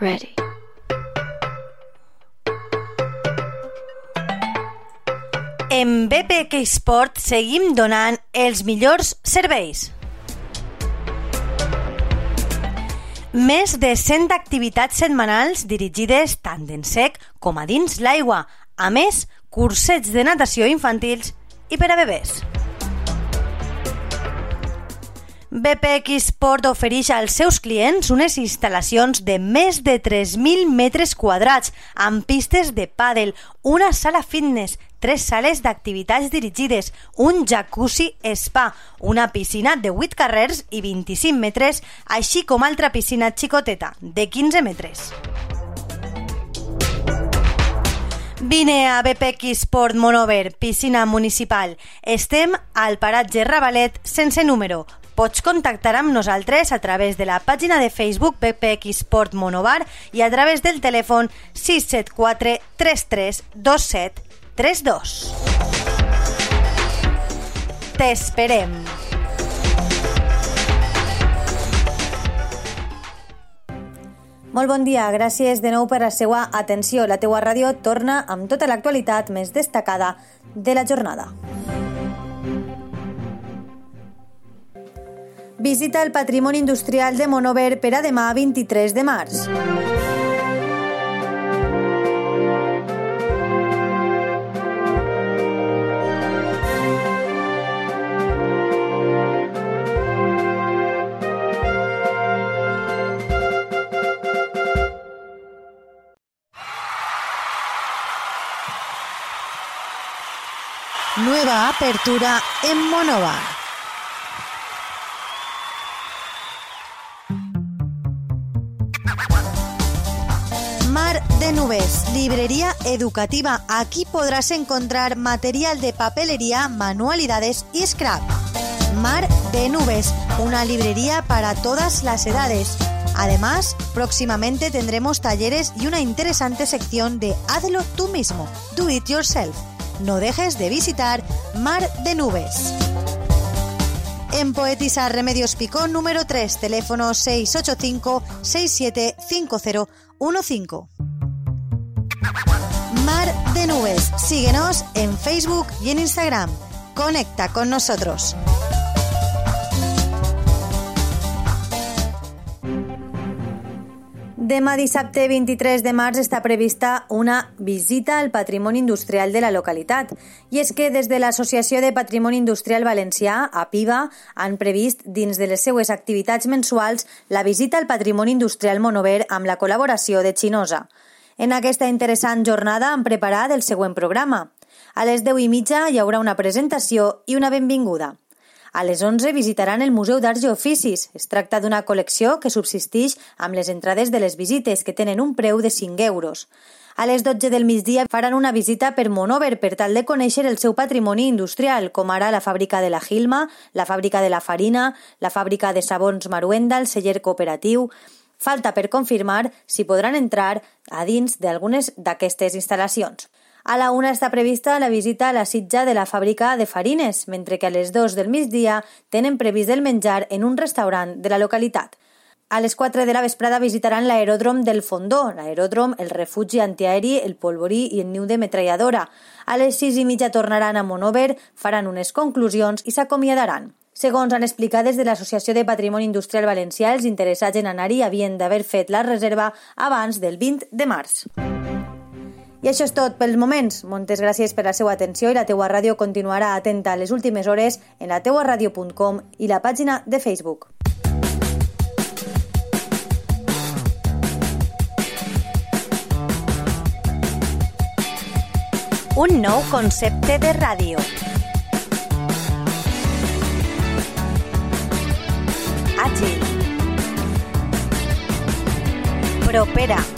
Ready. En BPK Sport seguim donant els millors serveis. Més de 100 activitats setmanals dirigides tant en sec com a dins l'aigua. A més, cursets de natació infantils i per a bebès. BPX Sport ofereix als seus clients unes instal·lacions de més de 3.000 metres quadrats amb pistes de pàdel, una sala fitness, tres sales d'activitats dirigides, un jacuzzi spa, una piscina de 8 carrers i 25 metres, així com altra piscina xicoteta de 15 metres. Vine a BPX Sport Monover, piscina municipal. Estem al paratge Ravalet sense número. Pots contactar amb nosaltres a través de la pàgina de Facebook BPX Sport Monovar i a través del telèfon 674 33 27 32. T'esperem! Molt bon dia, gràcies de nou per la seva atenció. La teua ràdio torna amb tota l'actualitat més destacada de la jornada. Visita el patrimoni industrial de Monover per a demà 23 de març. Nueva apertura en Monovar. Mar de Nubes, librería educativa. Aquí podrás encontrar material de papelería, manualidades y scrap. Mar de Nubes, una librería para todas las edades. Además, próximamente tendremos talleres y una interesante sección de Hazlo tú mismo, Do It Yourself. No dejes de visitar Mar de Nubes. En Poetisa Remedios Picón número 3, teléfono 685 675015. Mar de Nubes. Síguenos en Facebook y en Instagram. Conecta con nosotros. Demà dissabte 23 de març està prevista una visita al patrimoni industrial de la localitat. I és que des de l'Associació de Patrimoni Industrial Valencià, APIVA, han previst dins de les seues activitats mensuals la visita al patrimoni industrial Monover amb la col·laboració de Xinosa. En aquesta interessant jornada han preparat el següent programa. A les 10 i mitja hi haurà una presentació i una benvinguda. A les 11 visitaran el Museu d'Arts i Oficis. Es tracta d'una col·lecció que subsisteix amb les entrades de les visites, que tenen un preu de 5 euros. A les 12 del migdia faran una visita per Monover per tal de conèixer el seu patrimoni industrial, com ara la fàbrica de la Gilma, la fàbrica de la farina, la fàbrica de sabons Maruenda, el celler cooperatiu... Falta per confirmar si podran entrar a dins d'algunes d'aquestes instal·lacions. A la una està prevista la visita a la sitja de la fàbrica de farines, mentre que a les dos del migdia tenen previst el menjar en un restaurant de la localitat. A les 4 de la vesprada visitaran l'aeròdrom del Fondó, l'aeròdrom, el refugi antiaeri, el polvorí i el niu de metralladora. A les 6 i mitja tornaran a Monover, faran unes conclusions i s'acomiadaran. Segons han explicat des de l'Associació de Patrimoni Industrial Valencià, els interessats en anar-hi havien d'haver fet la reserva abans del 20 de març. I això és tot pels moments. Moltes gràcies per la seva atenció i la teua ràdio continuarà atenta a les últimes hores en la teuaradio.com i la pàgina de Facebook. Un nou concepte de ràdio. Àgil. Propera.